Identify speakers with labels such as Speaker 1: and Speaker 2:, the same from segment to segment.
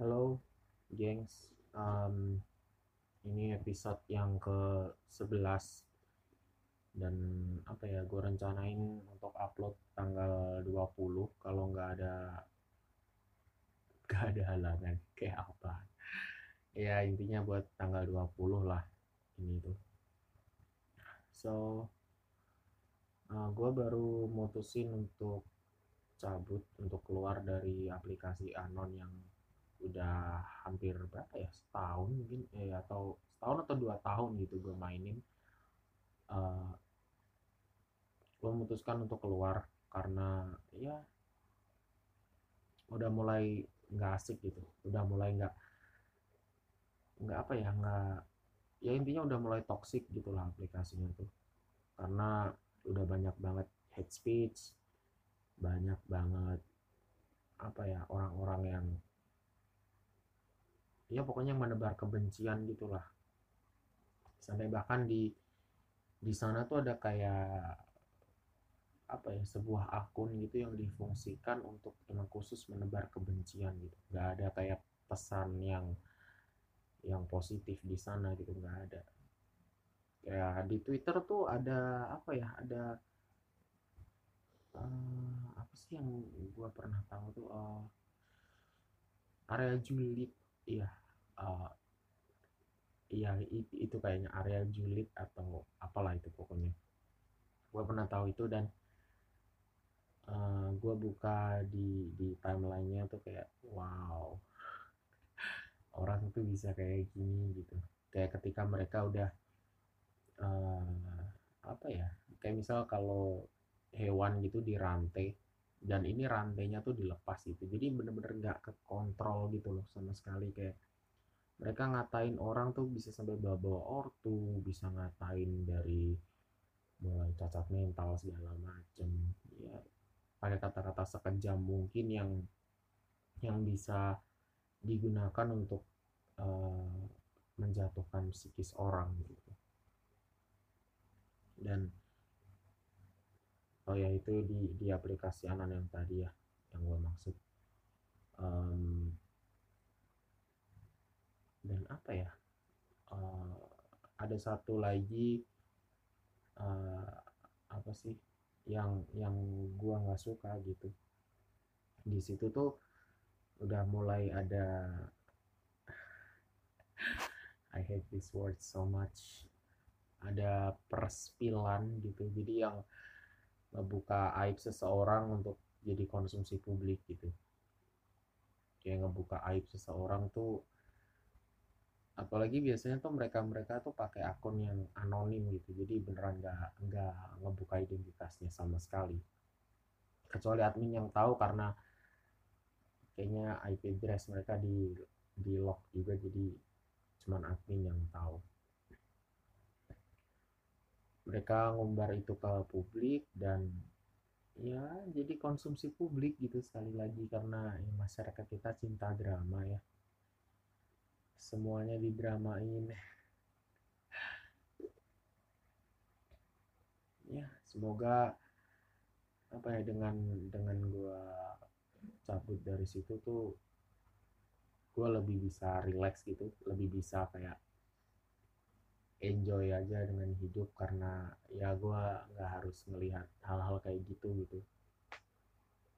Speaker 1: Halo, gengs. Um, ini episode yang ke-11 dan apa ya, gue rencanain untuk upload tanggal 20 kalau nggak ada nggak ada halangan kayak apa. Ya intinya buat tanggal 20 lah ini tuh. So, uh, gue baru mutusin untuk cabut untuk keluar dari aplikasi Anon yang udah hampir berapa ya? Setahun mungkin eh atau setahun atau dua tahun gitu gue mainin uh, gue memutuskan untuk keluar karena ya udah mulai nggak asik gitu. Udah mulai nggak nggak apa ya nggak ya intinya udah mulai toxic gitulah aplikasinya tuh. Karena udah banyak banget hate speech banyak banget apa ya orang-orang yang ya pokoknya menebar kebencian gitulah. Sampai bahkan di di sana tuh ada kayak apa ya sebuah akun gitu yang difungsikan untuk cuma khusus menebar kebencian gitu. Nggak ada kayak pesan yang yang positif di sana gitu nggak ada. Kayak di Twitter tuh ada apa ya ada uh, apa sih yang gue pernah tahu tuh uh, area julid iya uh, iya itu, itu kayaknya area julid atau apalah itu pokoknya. Gue pernah tahu itu dan uh, gue buka di di timelinenya tuh kayak wow orang tuh bisa kayak gini gitu. Kayak ketika mereka udah uh, apa ya kayak misal kalau hewan gitu dirantai dan ini rantainya tuh dilepas gitu. Jadi bener-bener nggak -bener ke kontrol gitu loh sama sekali kayak mereka ngatain orang tuh bisa sampai bawa-bawa ortu bisa ngatain dari mulai cacat mental segala macem. Ya pakai kata-kata sekejam mungkin yang yang bisa digunakan untuk uh, menjatuhkan psikis orang gitu. Dan oh ya itu di di aplikasi anan yang tadi ya yang gue maksud. Um, dan apa ya uh, ada satu lagi uh, apa sih yang yang gue nggak suka gitu. Di situ tuh udah mulai ada I hate this word so much. Ada perspilan gitu. Jadi yang ngebuka aib seseorang untuk jadi konsumsi publik gitu. Kayak ngebuka aib seseorang tuh apalagi biasanya tuh mereka mereka tuh pakai akun yang anonim gitu. Jadi beneran nggak nggak ngebuka identitasnya sama sekali. Kecuali admin yang tahu karena kayaknya IP address mereka di di lock juga jadi cuman admin yang tahu. Mereka ngumbar itu ke publik dan ya jadi konsumsi publik gitu sekali lagi karena ya, masyarakat kita cinta drama ya semuanya didramain. Ya semoga apa ya dengan dengan gua cabut dari situ tuh gue lebih bisa relax gitu. Lebih bisa kayak enjoy aja dengan hidup karena ya gue nggak harus melihat hal-hal kayak gitu gitu.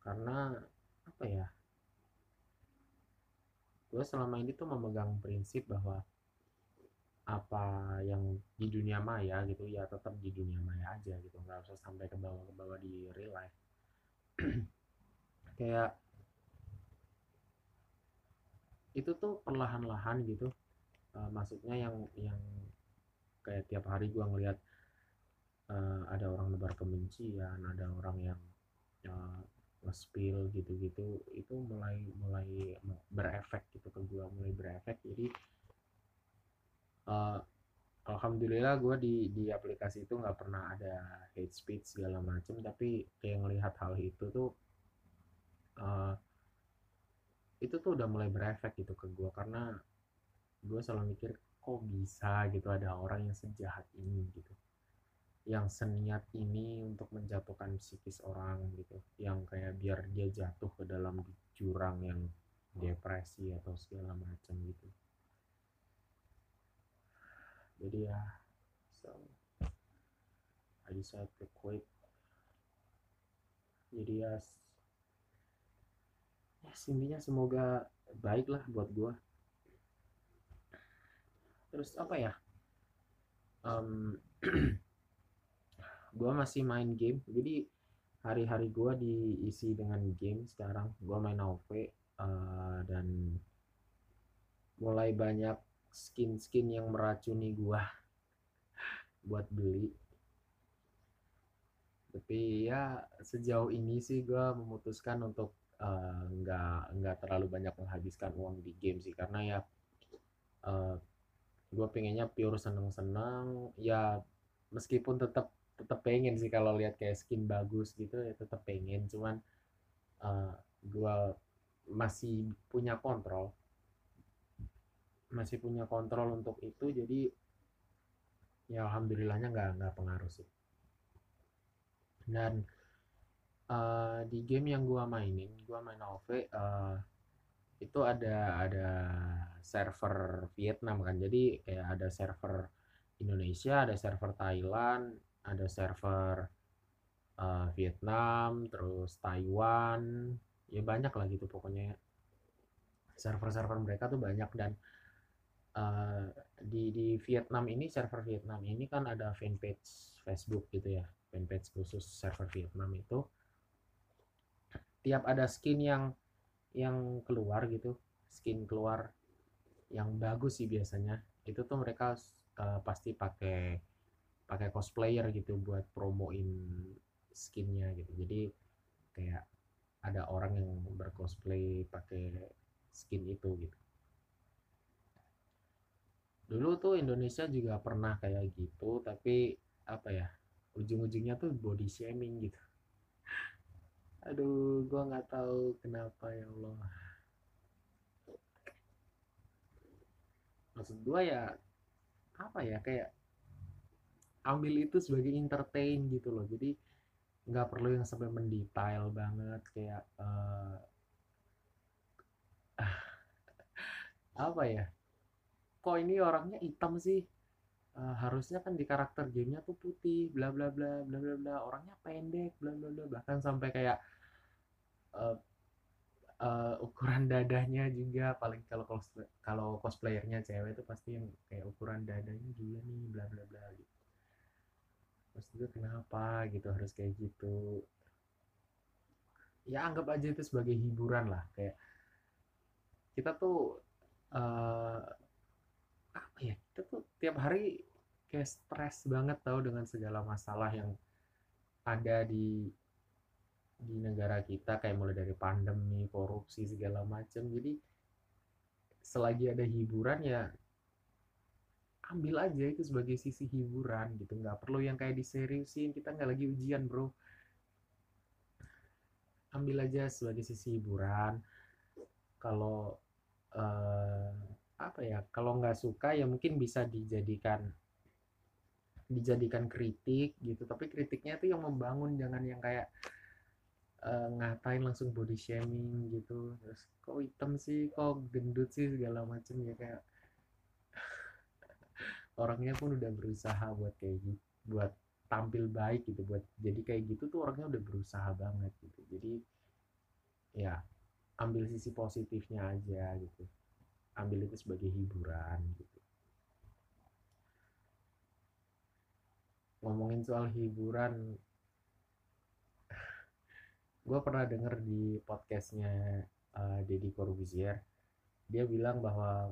Speaker 1: Karena apa ya gue selama ini tuh memegang prinsip bahwa apa yang di dunia maya gitu ya tetap di dunia maya aja gitu. Nggak usah sampai ke bawah ke bawah di real life. Kayak itu tuh perlahan-lahan gitu. Uh, maksudnya yang yang kayak tiap hari gue ngelihat uh, ada orang nebar kebencian ada orang yang uh, nge-spill gitu-gitu itu mulai mulai berefek gitu ke gue mulai berefek. Jadi uh, alhamdulillah gue di di aplikasi itu nggak pernah ada hate speech segala macem tapi kayak ngelihat hal itu tuh uh, itu tuh udah mulai berefek gitu ke gue karena gue selalu mikir kok bisa gitu ada orang yang sejahat ini? Gitu yang seniat ini untuk menjatuhkan psikis orang gitu. Yang kayak biar dia jatuh ke dalam jurang yang depresi atau segala macam gitu. Jadi ya so I decided to quit. Jadi ya ya intinya semoga baik lah buat gue terus apa ya? Um, gue masih main game jadi hari-hari gue diisi dengan game sekarang. Gue main AoV uh, dan mulai banyak skin-skin yang meracuni gue buat beli. Tapi ya sejauh ini sih gue memutuskan untuk uh, nggak nggak terlalu banyak menghabiskan uang di game sih. Karena ya uh, gue pengennya pure seneng-seneng. Ya meskipun tetap tetap pengen sih kalau lihat kayak skin bagus gitu ya tetap pengen. Cuman uh, gue masih punya kontrol. Masih punya kontrol untuk itu jadi ya alhamdulillahnya nggak nggak pengaruh sih. Dan uh, di game yang gue mainin gue main OV uh, itu ada ada server Vietnam kan. Jadi kayak ada server Indonesia ada server Thailand ada server uh, Vietnam terus Taiwan ya banyak lah gitu pokoknya server-server mereka tuh banyak dan uh, di di Vietnam ini server Vietnam ini kan ada fanpage Facebook gitu ya. Fanpage khusus server Vietnam itu. Tiap ada skin yang yang keluar gitu skin keluar yang bagus sih biasanya itu tuh mereka uh, pasti pakai pakai cosplayer gitu buat promoin skinnya gitu. Jadi kayak ada orang yang bercosplay pakai skin itu gitu. Dulu tuh Indonesia juga pernah kayak gitu tapi apa ya ujung-ujungnya tuh body shaming gitu. Aduh gue nggak tahu kenapa ya Allah. Maksud gue ya apa ya kayak ambil itu sebagai entertain gitu loh. Jadi nggak perlu yang sampai mendetail banget kayak uh, apa ya? Kok ini orangnya hitam sih? Uh, harusnya kan di karakter gamenya tuh putih bla bla bla bla bla bla. Orangnya pendek bla bla bla. Bahkan sampai kayak uh, uh, ukuran dadanya juga. Paling kalau kalau cosplayernya cewek itu pasti yang kayak ukuran dadanya juga nih bla bla bla gitu itu kenapa gitu harus kayak gitu ya anggap aja itu sebagai hiburan lah kayak kita tuh uh, apa ya kita tuh tiap hari kayak stres banget tau dengan segala masalah yang ada di di negara kita kayak mulai dari pandemi, korupsi segala macam. Jadi selagi ada hiburan ya ambil aja itu sebagai sisi hiburan gitu. Nggak perlu yang kayak diseriusin kita nggak lagi ujian bro. Ambil aja sebagai sisi hiburan. Kalau uh, apa ya kalau nggak suka ya mungkin bisa dijadikan dijadikan kritik gitu. Tapi kritiknya itu yang membangun jangan yang kayak uh, ngatain langsung body shaming gitu. Terus kok hitam sih kok gendut sih segala macem ya kayak orangnya pun udah berusaha buat kayak gitu buat tampil baik gitu buat jadi kayak gitu tuh orangnya udah berusaha banget gitu. Jadi ya ambil sisi positifnya aja gitu. Ambil itu sebagai hiburan gitu. Ngomongin soal hiburan gue pernah denger di podcastnya uh, Deddy Corbuzier. Dia bilang bahwa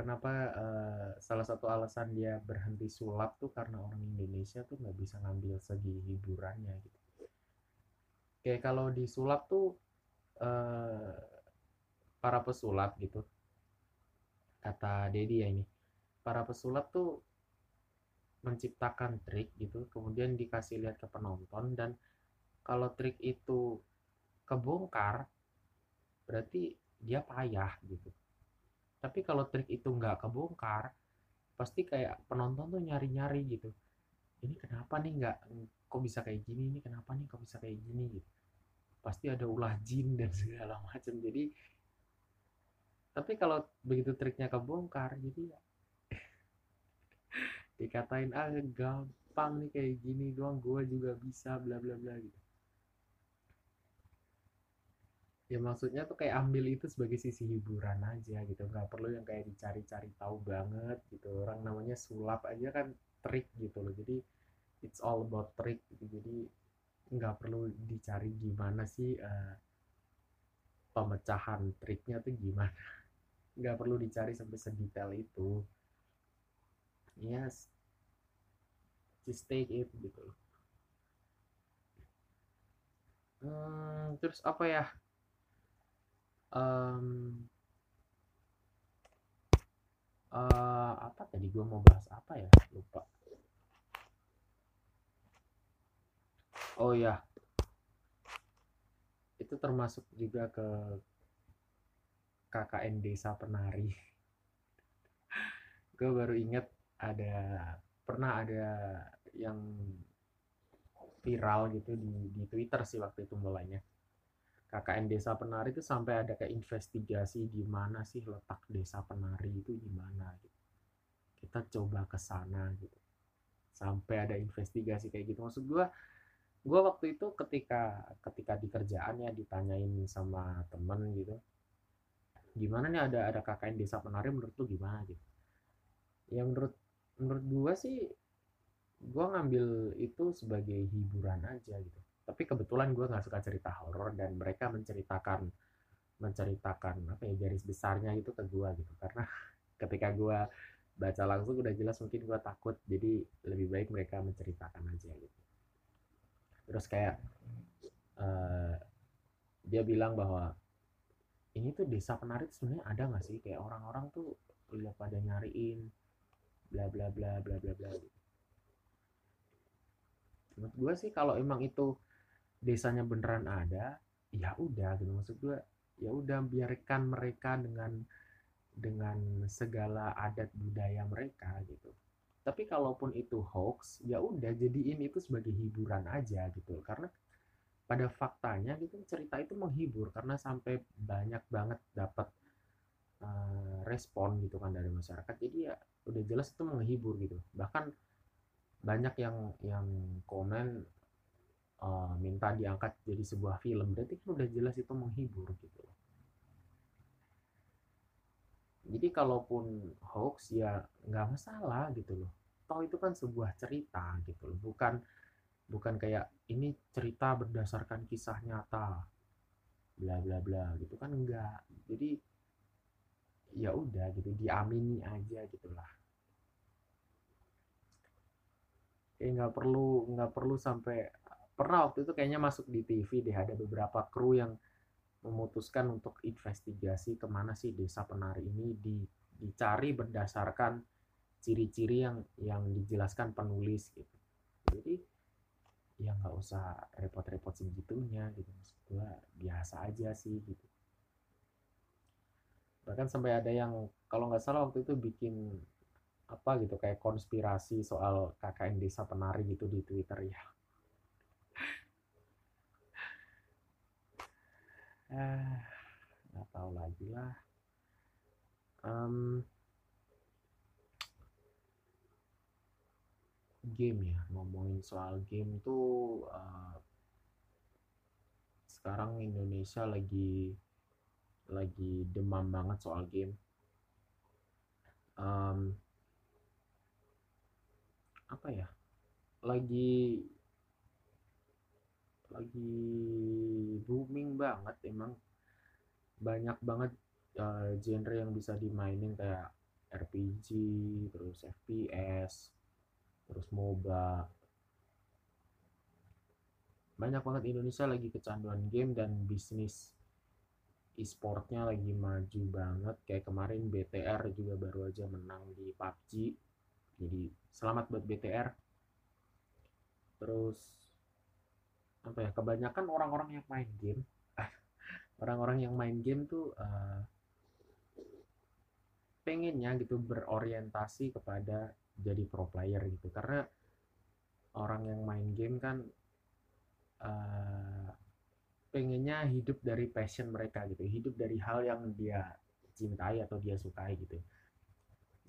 Speaker 1: kenapa uh, salah satu alasan dia berhenti sulap tuh karena orang Indonesia tuh nggak bisa ngambil segi hiburannya gitu. Kayak kalau di sulap tuh uh, para pesulap gitu. Kata Dedi ya ini para pesulap tuh menciptakan trik gitu kemudian dikasih lihat ke penonton dan kalau trik itu kebongkar berarti dia payah gitu tapi kalau trik itu nggak kebongkar pasti kayak penonton tuh nyari-nyari gitu. Ini kenapa nih nggak kok bisa kayak gini ini kenapa nih kok bisa kayak gini gitu. Pasti ada ulah jin dan segala macam. Jadi tapi kalau begitu triknya kebongkar jadi ya dikatain ah gampang nih kayak gini doang gue juga bisa bla bla bla gitu ya maksudnya tuh kayak ambil itu sebagai sisi hiburan aja gitu. Nggak perlu yang kayak dicari-cari tahu banget gitu. Orang namanya sulap aja kan trik gitu loh. Jadi it's all about trick gitu. Jadi nggak perlu dicari gimana sih uh, pemecahan triknya tuh gimana. Nggak perlu dicari sampai sedetail itu. Yes. Just take it gitu loh. Hmm, terus apa ya um, uh, apa tadi gue mau bahas apa ya? Lupa. Oh ya itu termasuk juga ke KKN Desa Penari. Gue baru inget ada pernah ada yang viral gitu di, di Twitter sih waktu itu mulainya KKN Desa Penari itu sampai ada kayak investigasi di mana sih letak Desa Penari itu di mana gitu. Kita coba ke sana gitu. Sampai ada investigasi kayak gitu. Maksud gue gue waktu itu ketika ketika di kerjaan ya ditanyain sama temen gitu gimana nih ada ada KKN desa penari menurut lu gimana gitu ya menurut menurut gue sih gue ngambil itu sebagai hiburan aja gitu tapi kebetulan gue nggak suka cerita horor dan mereka menceritakan menceritakan apa ya garis besarnya itu ke gue gitu. Karena ketika gue baca langsung udah jelas mungkin gue takut jadi lebih baik mereka menceritakan aja gitu. Terus kayak uh, dia bilang bahwa ini tuh desa penari sebenarnya ada nggak sih? Kayak orang-orang tuh udah pada nyariin bla bla bla bla bla bla gitu. menurut gue sih kalau emang itu desanya beneran ada ya udah gitu. Maksud gue ya udah biarkan mereka dengan dengan segala adat budaya mereka gitu. Tapi kalaupun itu hoax ya udah jadiin itu sebagai hiburan aja gitu. Karena pada faktanya gitu cerita itu menghibur karena sampai banyak banget dapat uh, respon gitu kan dari masyarakat. Jadi ya udah jelas itu menghibur gitu. Bahkan banyak yang yang komen uh, minta diangkat jadi sebuah film berarti kan udah jelas itu menghibur gitu jadi kalaupun hoax ya nggak masalah gitu loh. Toh itu kan sebuah cerita gitu loh bukan bukan kayak ini cerita berdasarkan kisah nyata bla bla bla gitu kan enggak jadi ya udah gitu diamini aja gitulah kayak nggak perlu nggak perlu sampai pernah waktu itu kayaknya masuk di TV deh ada beberapa kru yang memutuskan untuk investigasi ke mana sih desa penari ini di, dicari berdasarkan ciri-ciri yang yang dijelaskan penulis gitu. Jadi ya nggak usah repot-repot segitunya gitu. Maksud gua biasa aja sih gitu. Bahkan sampai ada yang kalau nggak salah waktu itu bikin apa gitu kayak konspirasi soal KKN desa penari gitu di Twitter ya eh nggak tahu lagi lah. Um, game ya ngomongin soal game tuh uh, sekarang Indonesia lagi lagi demam banget soal game. Um, apa ya? Lagi lagi booming banget emang banyak banget uh, genre yang bisa dimainin kayak RPG terus FPS terus MOBA. Banyak banget Indonesia lagi kecanduan game dan bisnis e-sportnya lagi maju banget. Kayak kemarin BTR juga baru aja menang di PUBG jadi selamat buat BTR terus apa ya kebanyakan orang-orang yang main game orang-orang yang main game tuh uh, pengennya gitu berorientasi kepada jadi pro player gitu. Karena orang yang main game kan uh, pengennya hidup dari passion mereka gitu hidup dari hal yang dia cintai atau dia sukai gitu.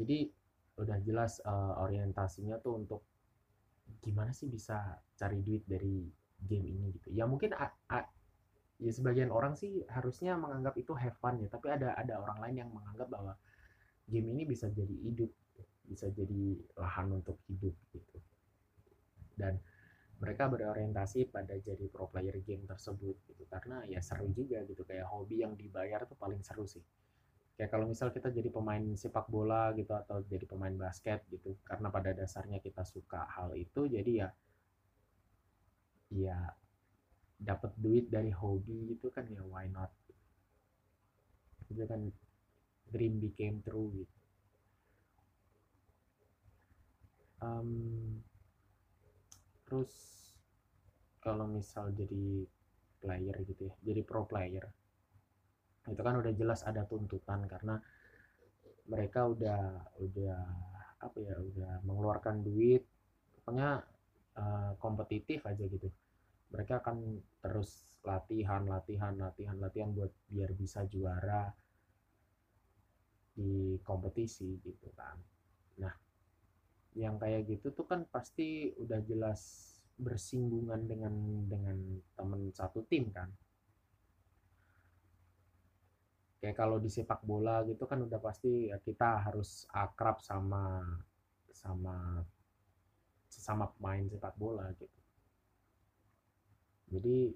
Speaker 1: Jadi udah jelas uh, orientasinya tuh untuk gimana sih bisa cari duit dari game ini gitu. Ya mungkin a, a, ya sebagian orang sih harusnya menganggap itu have fun ya tapi ada ada orang lain yang menganggap bahwa game ini bisa jadi hidup bisa jadi lahan untuk hidup gitu. Dan mereka berorientasi pada jadi pro player game tersebut gitu. Karena ya seru juga gitu kayak hobi yang dibayar tuh paling seru sih. Kayak kalau misal kita jadi pemain sepak bola gitu atau jadi pemain basket gitu karena pada dasarnya kita suka hal itu jadi ya ya dapat duit dari hobi itu kan ya why not? Itu kan dream became true gitu. Um, terus kalau misal jadi player gitu ya jadi pro player itu kan udah jelas ada tuntutan karena mereka udah udah apa ya udah mengeluarkan duit. Pokoknya uh, kompetitif aja gitu. Mereka akan terus latihan latihan latihan latihan buat biar bisa juara di kompetisi gitu kan. Nah yang kayak gitu tuh kan pasti udah jelas bersinggungan dengan dengan temen satu tim kan. Kayak kalau di sepak bola gitu kan udah pasti ya kita harus akrab sama sama sesama pemain sepak bola gitu. Jadi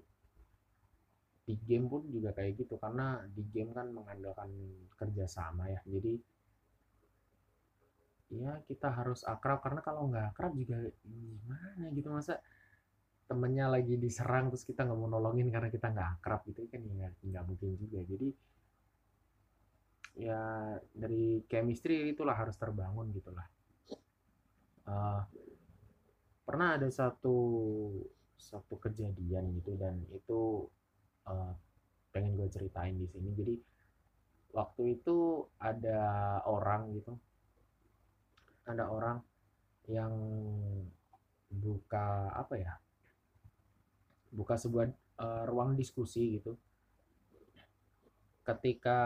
Speaker 1: di game pun juga kayak gitu karena di game kan mengandalkan kerjasama ya. Jadi ya kita harus akrab karena kalau nggak akrab juga gimana gitu. Masa temennya lagi diserang terus kita nggak mau nolongin karena kita nggak akrab gitu kan ya nggak mungkin juga. Jadi ya dari chemistry itulah harus terbangun gitulah. Uh, pernah ada satu satu kejadian gitu dan itu uh, pengen gue ceritain di sini. Jadi waktu itu ada orang gitu. Ada orang yang buka apa ya buka sebuah uh, ruang diskusi gitu. Ketika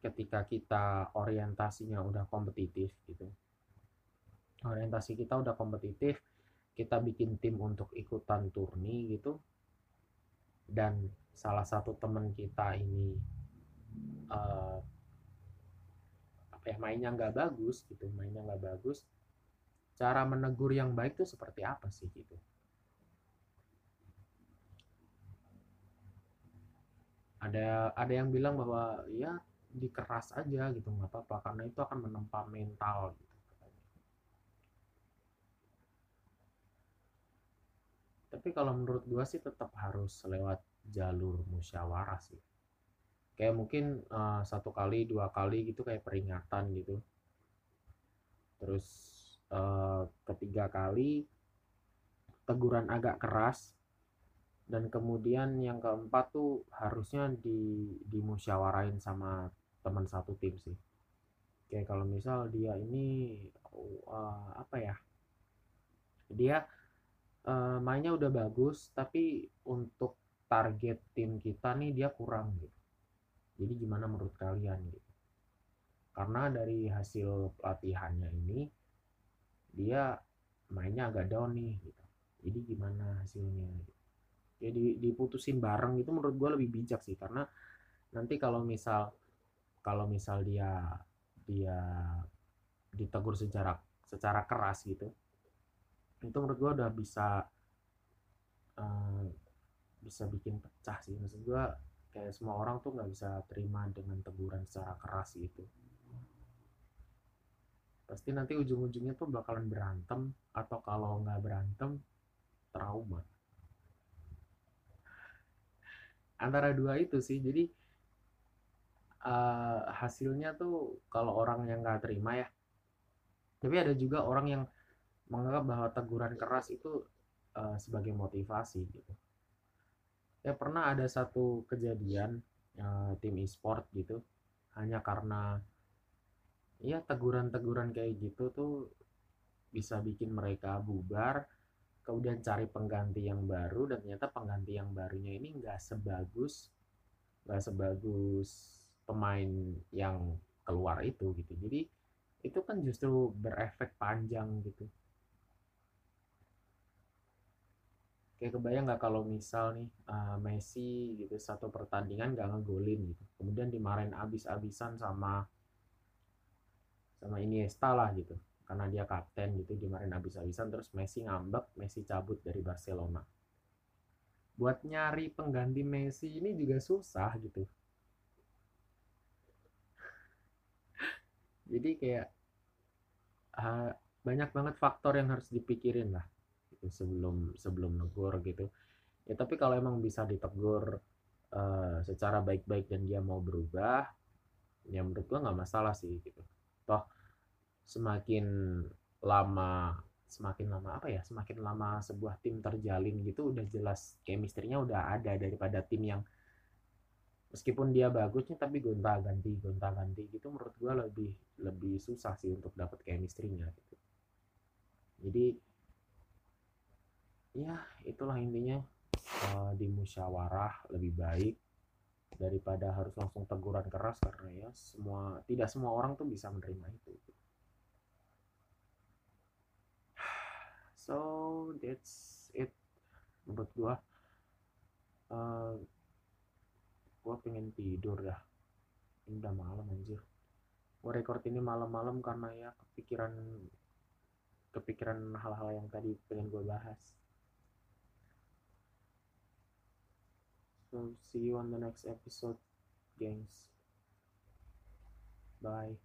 Speaker 1: ketika kita orientasinya udah kompetitif gitu orientasi kita udah kompetitif kita bikin tim untuk ikutan turni gitu. Dan salah satu teman kita ini uh, apa ya mainnya nggak bagus gitu mainnya nggak bagus. Cara menegur yang baik tuh seperti apa sih gitu? Ada ada yang bilang bahwa ya dikeras aja gitu nggak apa-apa karena itu akan menempa mental gitu tapi kalau menurut gua sih tetap harus lewat jalur musyawarah sih. Kayak mungkin uh, satu kali dua kali gitu kayak peringatan gitu. Terus uh, ketiga kali teguran agak keras. Dan kemudian yang keempat tuh harusnya di dimusyawarain sama teman satu tim sih. Kayak kalau misal dia ini uh, apa ya? Dia uh, mainnya udah bagus tapi untuk target tim kita nih dia kurang gitu. Jadi gimana menurut kalian gitu? Karena dari hasil pelatihannya ini dia mainnya agak down nih gitu. Jadi gimana hasilnya gitu. jadi diputusin bareng itu menurut gue lebih bijak sih karena nanti kalau misal kalau misal dia dia ditegur secara secara keras gitu itu menurut gue udah bisa uh, bisa bikin pecah sih. Maksud gue kayak semua orang tuh nggak bisa terima dengan teguran secara keras gitu. Pasti nanti ujung-ujungnya tuh bakalan berantem atau kalau nggak berantem trauma. Antara dua itu sih. Jadi uh, hasilnya tuh kalau orang yang nggak terima ya. Tapi ada juga orang yang menganggap bahwa teguran keras itu uh, sebagai motivasi gitu. Ya pernah ada satu kejadian uh, tim e-sport gitu. Hanya karena ya teguran-teguran kayak gitu tuh bisa bikin mereka bubar kemudian cari pengganti yang baru dan ternyata pengganti yang barunya ini nggak sebagus nggak sebagus pemain yang keluar itu gitu. Jadi itu kan justru berefek panjang gitu kayak kebayang nggak kalau misal nih uh, Messi gitu satu pertandingan nggak ngegolin gitu. Kemudian dimarahin abis-abisan sama sama Iniesta lah gitu. Karena dia kapten gitu dimarahin abis-abisan terus Messi ngambek Messi cabut dari Barcelona. Buat nyari pengganti Messi ini juga susah gitu. Jadi kayak uh, banyak banget faktor yang harus dipikirin lah sebelum sebelum negur gitu. Ya tapi kalau emang bisa ditegur uh, secara baik-baik dan dia mau berubah ya menurut gua nggak masalah sih gitu. Toh semakin lama semakin lama apa ya semakin lama sebuah tim terjalin gitu udah jelas chemistry-nya udah ada daripada tim yang meskipun dia bagusnya tapi gonta ganti gonta ganti gitu menurut gue lebih lebih susah sih untuk dapat chemistry-nya gitu. Jadi ya itulah intinya. Uh, di musyawarah lebih baik daripada harus langsung teguran keras karena ya semua tidak semua orang tuh bisa menerima itu. So that's it menurut gua. Uh, gua pengen tidur dah. Ini udah malam anjir. Gua record ini malam-malam karena ya kepikiran kepikiran hal-hal yang tadi pengen gua bahas So see you on the next episode, gangs. Bye.